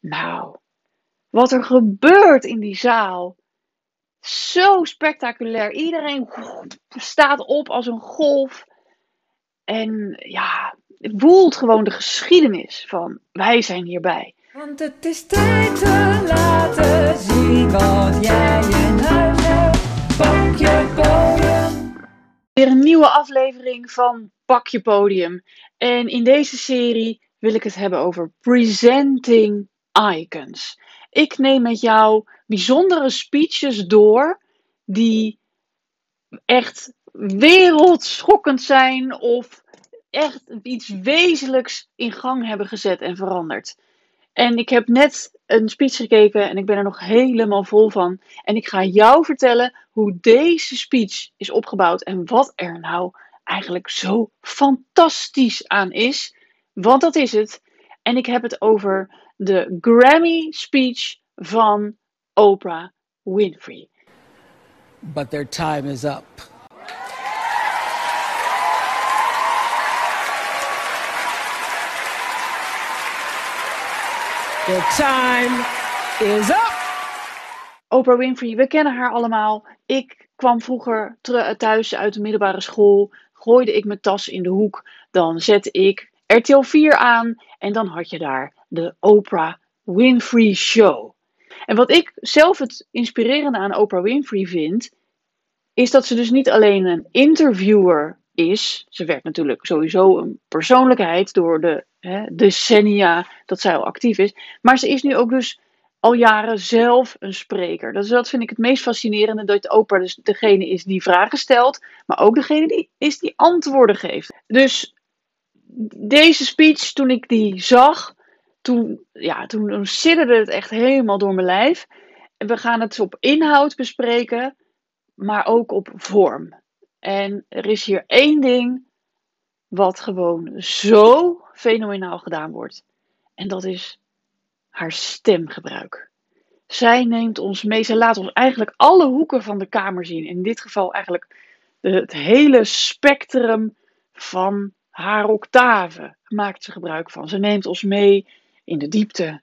Nou, wat er gebeurt in die zaal. Zo spectaculair. Iedereen staat op als een golf. En ja, woelt gewoon de geschiedenis van wij zijn hierbij. Want het is tijd te laten zien wat jij in huis hebt. Pak je podium. Weer een nieuwe aflevering van Pak je podium. En in deze serie wil ik het hebben over presenting icons. Ik neem met jou bijzondere speeches door die echt wereldschokkend zijn of echt iets wezenlijks in gang hebben gezet en veranderd. En ik heb net een speech gekeken en ik ben er nog helemaal vol van. En ik ga jou vertellen hoe deze speech is opgebouwd en wat er nou eigenlijk zo fantastisch aan is. Want dat is het. En ik heb het over de Grammy speech van Oprah Winfrey. but their time is up. Their time is up. Oprah Winfrey, we kennen haar allemaal. Ik kwam vroeger thuis uit de middelbare school, gooide ik mijn tas in de hoek, dan zette ik RTL 4 aan en dan had je daar de Oprah Winfrey Show. En wat ik zelf het inspirerende aan Oprah Winfrey vind, is dat ze dus niet alleen een interviewer is. Ze werd natuurlijk sowieso een persoonlijkheid door de hè, decennia dat zij al actief is. Maar ze is nu ook dus al jaren zelf een spreker. Dus dat vind ik het meest fascinerende, dat Oprah dus degene is die vragen stelt, maar ook degene die is die antwoorden geeft. Dus deze speech, toen ik die zag, toen, ja, toen sidderde het echt helemaal door mijn lijf. En we gaan het op inhoud bespreken, maar ook op vorm. En er is hier één ding wat gewoon zo fenomenaal gedaan wordt. En dat is haar stemgebruik. Zij neemt ons mee. Zij laat ons eigenlijk alle hoeken van de kamer zien. In dit geval eigenlijk het hele spectrum van haar octaven maakt ze gebruik van. Ze neemt ons mee in de diepte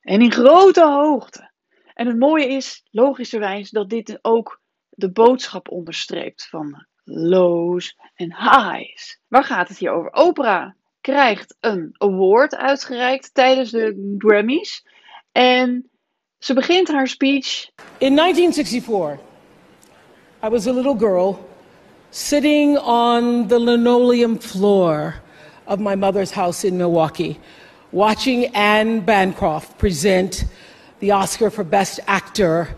en in grote hoogte. En het mooie is, logischerwijs, dat dit ook de boodschap onderstreept van lows en highs. Waar gaat het hier over? Oprah krijgt een award uitgereikt tijdens de Grammys. En ze begint haar speech. In 1964, I was a little girl sitting on the linoleum floor of my mother's house in Milwaukee, watching Anne Bancroft present the Oscar for Best Actor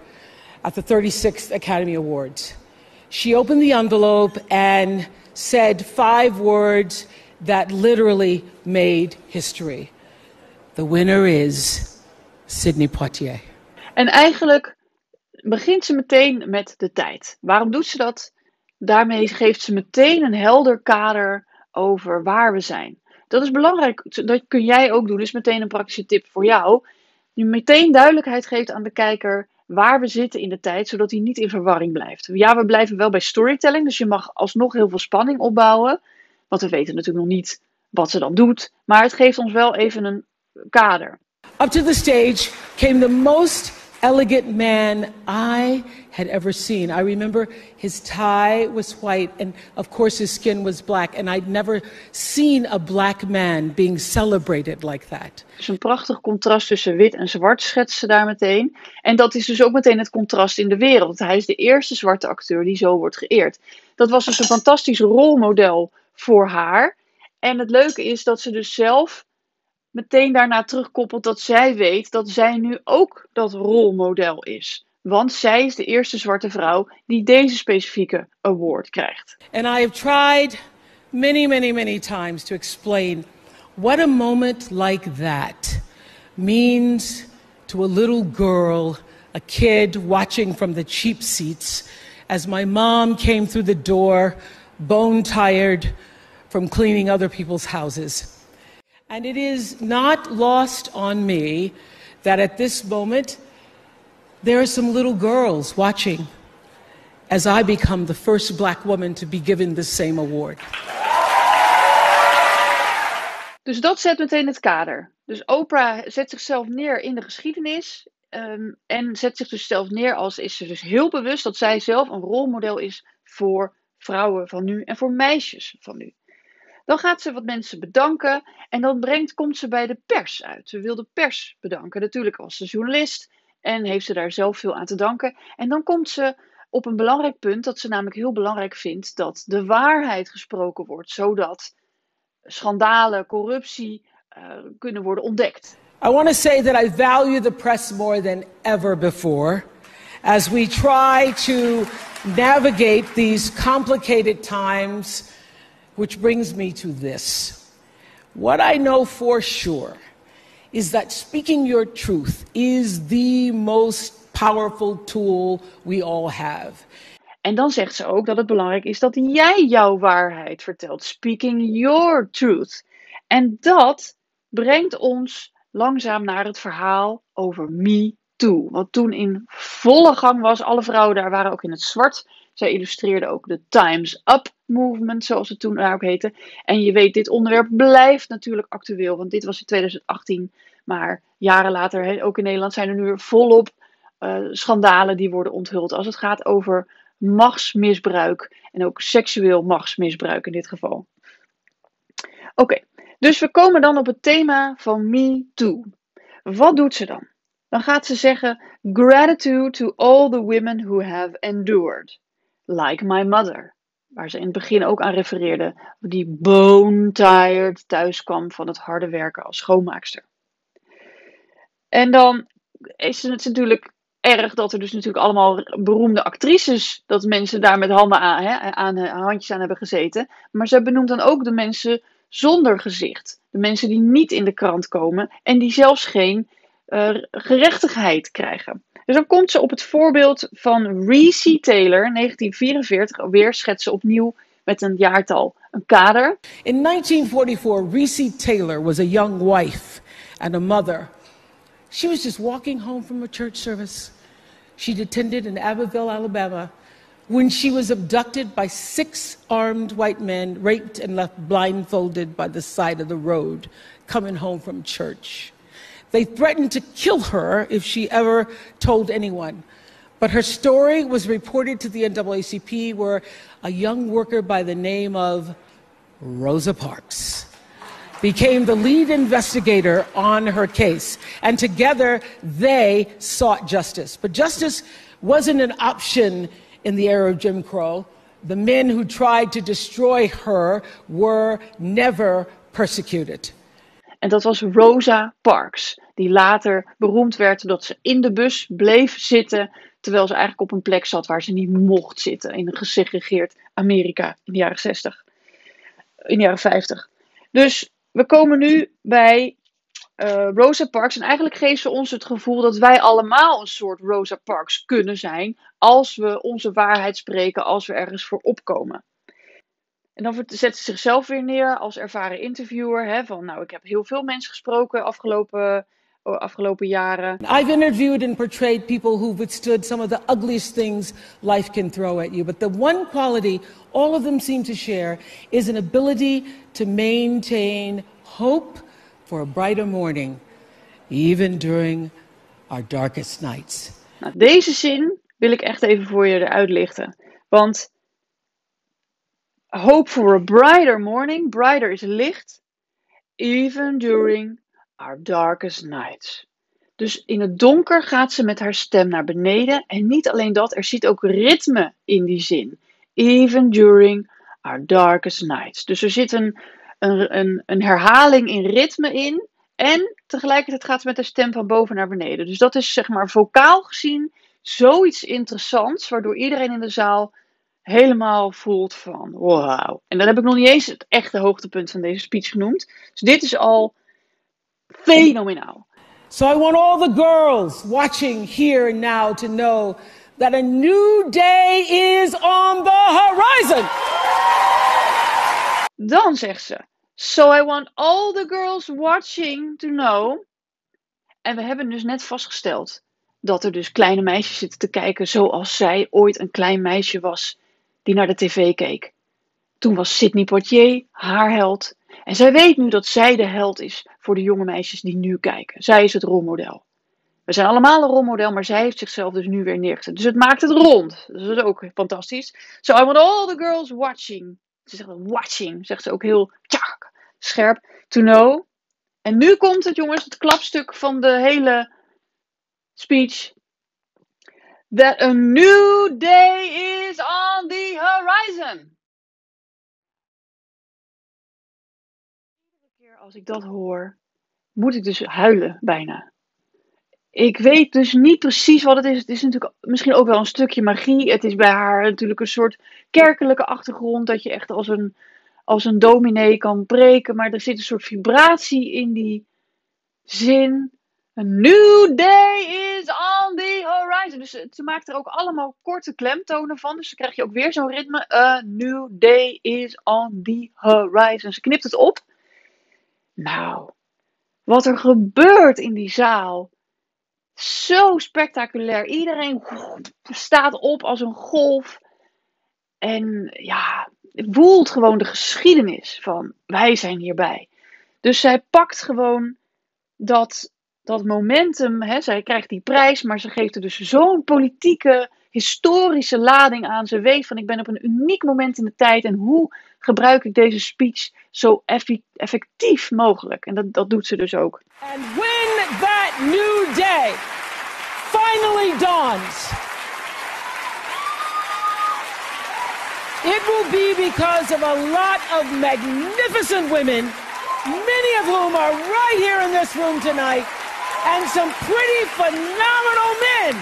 at the 36th Academy Awards. She opened the envelope and said five words that literally made history. The winner is Sidney Poitier. En eigenlijk begint ze meteen met de tijd. Waarom doet ze dat? Daarmee geeft ze meteen een helder kader over waar we zijn. Dat is belangrijk. Dat kun jij ook doen. Dus meteen een praktische tip voor jou. Je meteen duidelijkheid geeft aan de kijker waar we zitten in de tijd, zodat hij niet in verwarring blijft. Ja, we blijven wel bij storytelling, dus je mag alsnog heel veel spanning opbouwen. Want we weten natuurlijk nog niet wat ze dan doet. Maar het geeft ons wel even een kader. Up to the stage came the most elegant man I had ever seen. I remember his tie was white, and of course his skin was black, and I'd never seen a black man being celebrated like that. Dus een prachtig contrast tussen wit en zwart schetst ze daar meteen. En dat is dus ook meteen het contrast in de wereld. Hij is de eerste zwarte acteur die zo wordt geëerd. Dat was dus een fantastisch rolmodel voor haar. En het leuke is dat ze dus zelf meteen daarna terugkoppelt dat zij weet dat zij nu ook dat rolmodel is. Want zij is de eerste zwarte vrouw die deze specifieke award krijgt. And I have tried many, many, many times to explain what a moment like that means to a little girl, a kid watching from the cheap seats as my mom came through the door, bone tired from cleaning other people's houses. And it is not lost on me that at this moment there are some little girls watching as I become the first black woman to be given the same award. Dus dat zet meteen het kader. Dus Oprah zet zichzelf neer in de geschiedenis. ehm, en zet zich dus zelf neer als is ze dus heel bewust dat zij zelf een rolmodel is voor vrouwen van nu en voor meisjes van nu. Dan gaat ze wat mensen bedanken en dan brengt, komt ze bij de pers uit. Ze wil de pers bedanken. Natuurlijk was ze journalist en heeft ze daar zelf veel aan te danken. En dan komt ze op een belangrijk punt dat ze namelijk heel belangrijk vindt dat de waarheid gesproken wordt, zodat schandalen, corruptie eh, kunnen worden ontdekt. I want to say that I value the press more than ever before as we try to navigate these complicated times, which brings me to this. What I know for sure is that speaking your truth is the most powerful tool we all have. En dan zegt ze ook dat het belangrijk is dat jij jouw waarheid vertelt. Speaking your truth. En dat brengt ons langzaam naar het verhaal over Me Too. Wat toen in volle gang was. Alle vrouwen daar waren ook in het zwart. Zij illustreerde ook de Times Up movement, zoals het toen ook heette. En je weet, dit onderwerp blijft natuurlijk actueel. Want dit was in 2018. Maar jaren later, ook in Nederland, zijn er nu volop eh, schandalen die worden onthuld. Als het gaat over machtsmisbruik. En ook seksueel machtsmisbruik in dit geval. Oké, dus we komen dan op het thema van Me Too. Wat doet ze dan? Dan gaat ze zeggen: Gratitude to all the women who have endured. Like my mother. Waar ze in het begin ook aan refereerde. Die bone tired thuis kwam van het harde werken als schoonmaakster. En dan is het natuurlijk erg dat er dus natuurlijk allemaal beroemde actrices, dat mensen daar met handen aan, hè, aan handjes aan hebben gezeten. Maar ze benoemt dan ook de mensen zonder gezicht. De mensen die niet in de krant komen en die zelfs geen uh, gerechtigheid krijgen. Dus dan komt ze op het voorbeeld van Reese Taylor, 1944, weer schetsen opnieuw met een jaartal, een kader. In 1944, Reese Taylor was a young wife and a mother. She was just walking home from a church service. She'd attended in Abbeville, Alabama, when she was abducted by six armed white men, raped and left blindfolded by the side of the road, coming home from church. They threatened to kill her if she ever told anyone. But her story was reported to the NAACP, where a young worker by the name of Rosa Parks became the lead investigator on her case. And together they sought justice. But justice wasn't an option in the era of Jim Crow. The men who tried to destroy her were never persecuted. En dat was Rosa Parks, die later beroemd werd doordat ze in de bus bleef zitten, terwijl ze eigenlijk op een plek zat waar ze niet mocht zitten, in een gesegregeerd Amerika in de jaren 60, in de jaren 50. Dus we komen nu bij uh, Rosa Parks en eigenlijk geeft ze ons het gevoel dat wij allemaal een soort Rosa Parks kunnen zijn als we onze waarheid spreken, als we ergens voor opkomen. En dan zet ze zichzelf weer neer als ervaren interviewer. Hè, van nou, ik heb heel veel mensen gesproken afgelopen, afgelopen jaren. I've interviewed and portrayed people who withstood some of the ugliest things life can throw at you. But the one quality all of them seem to share is an ability to maintain hope for a brighter morning, even during our darkest nights. Nou, deze zin wil ik echt even voor je eruit lichten. Want hope for a brighter morning, brighter is licht, even during our darkest nights. Dus in het donker gaat ze met haar stem naar beneden. En niet alleen dat, er zit ook ritme in die zin. Even during our darkest nights. Dus er zit een, een, een, een herhaling in ritme in. En tegelijkertijd gaat ze met haar stem van boven naar beneden. Dus dat is zeg maar vocaal gezien zoiets interessants. Waardoor iedereen in de zaal helemaal voelt van wow. En dan heb ik nog niet eens het echte hoogtepunt van deze speech genoemd. Dus dit is al fenomenaal. So I want all the girls watching here and now to know that a new day is on the horizon. Dan zegt ze: So I want all the girls watching to know. En we hebben dus net vastgesteld dat er dus kleine meisjes zitten te kijken zoals zij ooit een klein meisje was die naar de tv keek. Toen was Sidney Poitier haar held En zij weet nu dat zij de held is voor de jonge meisjes die nu kijken. Zij is het rolmodel. We zijn allemaal een rolmodel, maar zij heeft zichzelf dus nu weer neergezet. Dus het maakt het rond. Dus dat is ook fantastisch. So I want all the girls watching. Ze zegt watching, zegt ze ook heel tjak, scherp. To know. En nu komt het, jongens, het klapstuk van de hele speech. That a new day is on the horizon. Iedere keer als ik dat hoor, moet ik dus huilen bijna. Ik weet dus niet precies wat het is. Het is natuurlijk misschien ook wel een stukje magie. Het is bij haar natuurlijk een soort kerkelijke achtergrond. Dat je echt als een, als een dominee kan preken. Maar er zit een soort vibratie in die zin. A new day is on the horizon. Dus ze maakt er ook allemaal korte klemtonen van. Dus dan krijg je ook weer zo'n ritme. A new day is on the horizon. Ze knipt het op. Nou, wat er gebeurt in die zaal. Zo spectaculair. Iedereen staat op als een golf. En ja, voelt gewoon de geschiedenis van wij zijn hierbij. Dus zij pakt gewoon dat, dat momentum. Hè, zij krijgt die prijs, maar ze geeft er dus zo'n politieke, historische lading aan. Ze weet van ik ben op een uniek moment in de tijd en hoe gebruik ik deze speech zo effectief mogelijk. En dat, dat doet ze dus ook. And when that new day finally dawns, it will be because of a lot of magnificent women, many of whom are right here in this room tonight, and some pretty phenomenal men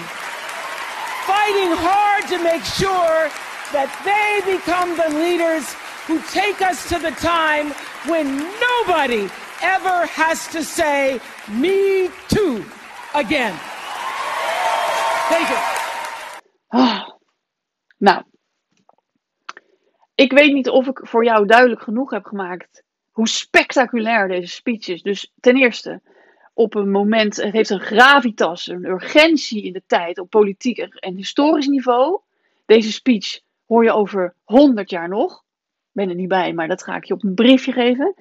fighting hard to make sure that they become the leaders who take us to the time when nobody ever has to say, me too, again. Thank you. Ah, nou, ik weet niet of ik voor jou duidelijk genoeg heb gemaakt hoe spectaculair deze speech is. Dus ten eerste, op een moment, het heeft een gravitas, een urgentie in de tijd op politiek en historisch niveau. Deze speech hoor je over 100 jaar nog. Ik ben er niet bij, maar dat ga ik je op een briefje geven.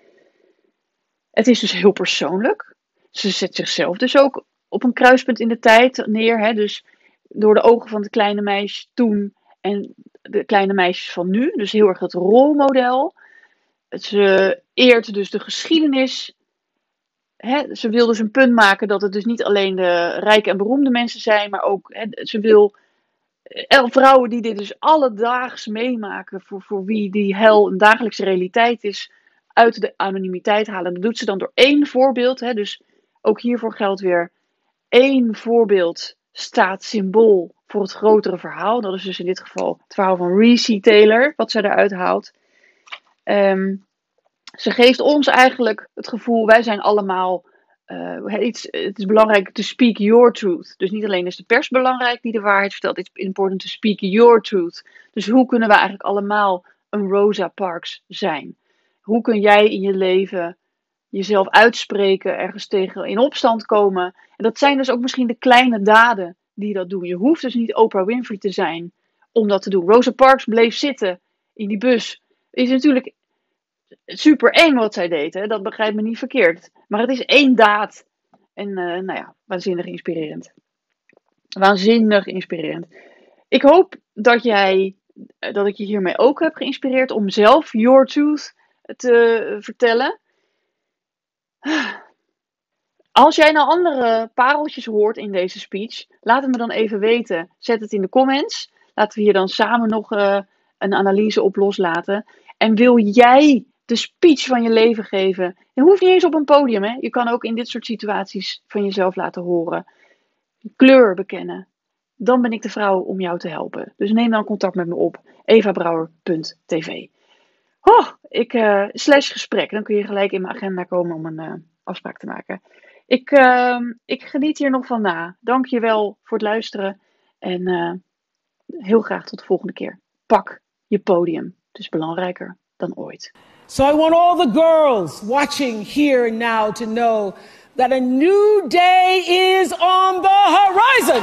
Het is dus heel persoonlijk. Ze zet zichzelf dus ook op een kruispunt in de tijd neer. Hè? Dus door de ogen van de kleine meisjes toen en de kleine meisjes van nu. Dus heel erg het rolmodel. Ze eert dus de geschiedenis. Ze wil dus een punt maken dat het dus niet alleen de rijke en beroemde mensen zijn, maar ook ze wil eh, vrouwen die dit dus alledaags meemaken, voor, voor wie die hel een dagelijkse realiteit is, uit de anonimiteit halen. Dat doet ze dan door één voorbeeld. Dus ook hiervoor geldt weer één voorbeeld staat symbool voor het grotere verhaal. Dat is dus in dit geval het verhaal van Reese Taylor, wat zij eruit haalt. Ehm, ze geeft ons eigenlijk het gevoel, wij zijn allemaal iets, het is belangrijk to speak your truth. Dus niet alleen is de pers belangrijk die de waarheid vertelt, it's important to speak your truth. Dus hoe kunnen we eigenlijk allemaal een Rosa Parks zijn? Hoe kun jij in je leven jezelf uitspreken, ergens tegen in opstand komen? En dat zijn dus ook misschien de kleine daden die dat doen. Je hoeft dus niet Oprah Winfrey te zijn om dat te doen. Rosa Parks bleef zitten in die bus. Is natuurlijk super eng wat zij deed, dat begrijpt me niet verkeerd. Maar het is één daad. En uh, nou ja, waanzinnig inspirerend. Waanzinnig inspirerend. Ik hoop dat jij, dat ik je hiermee ook heb geïnspireerd om zelf Your Truth te vertellen. Als jij nou andere pareltjes hoort in deze speech, laat het me dan even weten. Zet het in de comments. Laten we hier dan samen nog uh, een analyse op loslaten. En wil jij de speech van je leven geven? Je hoeft niet eens op een podium. Hè? Je kan ook in dit soort situaties van jezelf laten horen. Kleur bekennen. Dan ben ik de vrouw om jou te helpen. Dus neem dan contact met me op. evabrouwer.tv Oh, ik, uh, slash gesprek. Dan kun je gelijk in mijn agenda komen om een uh, afspraak te maken. Ik, uh, ik geniet hier nog van na. Dank je wel voor het luisteren. En uh, heel graag tot de volgende keer. Pak je podium. Het is belangrijker dan ooit. So I want all the girls watching here and now to know that a new day is on the horizon.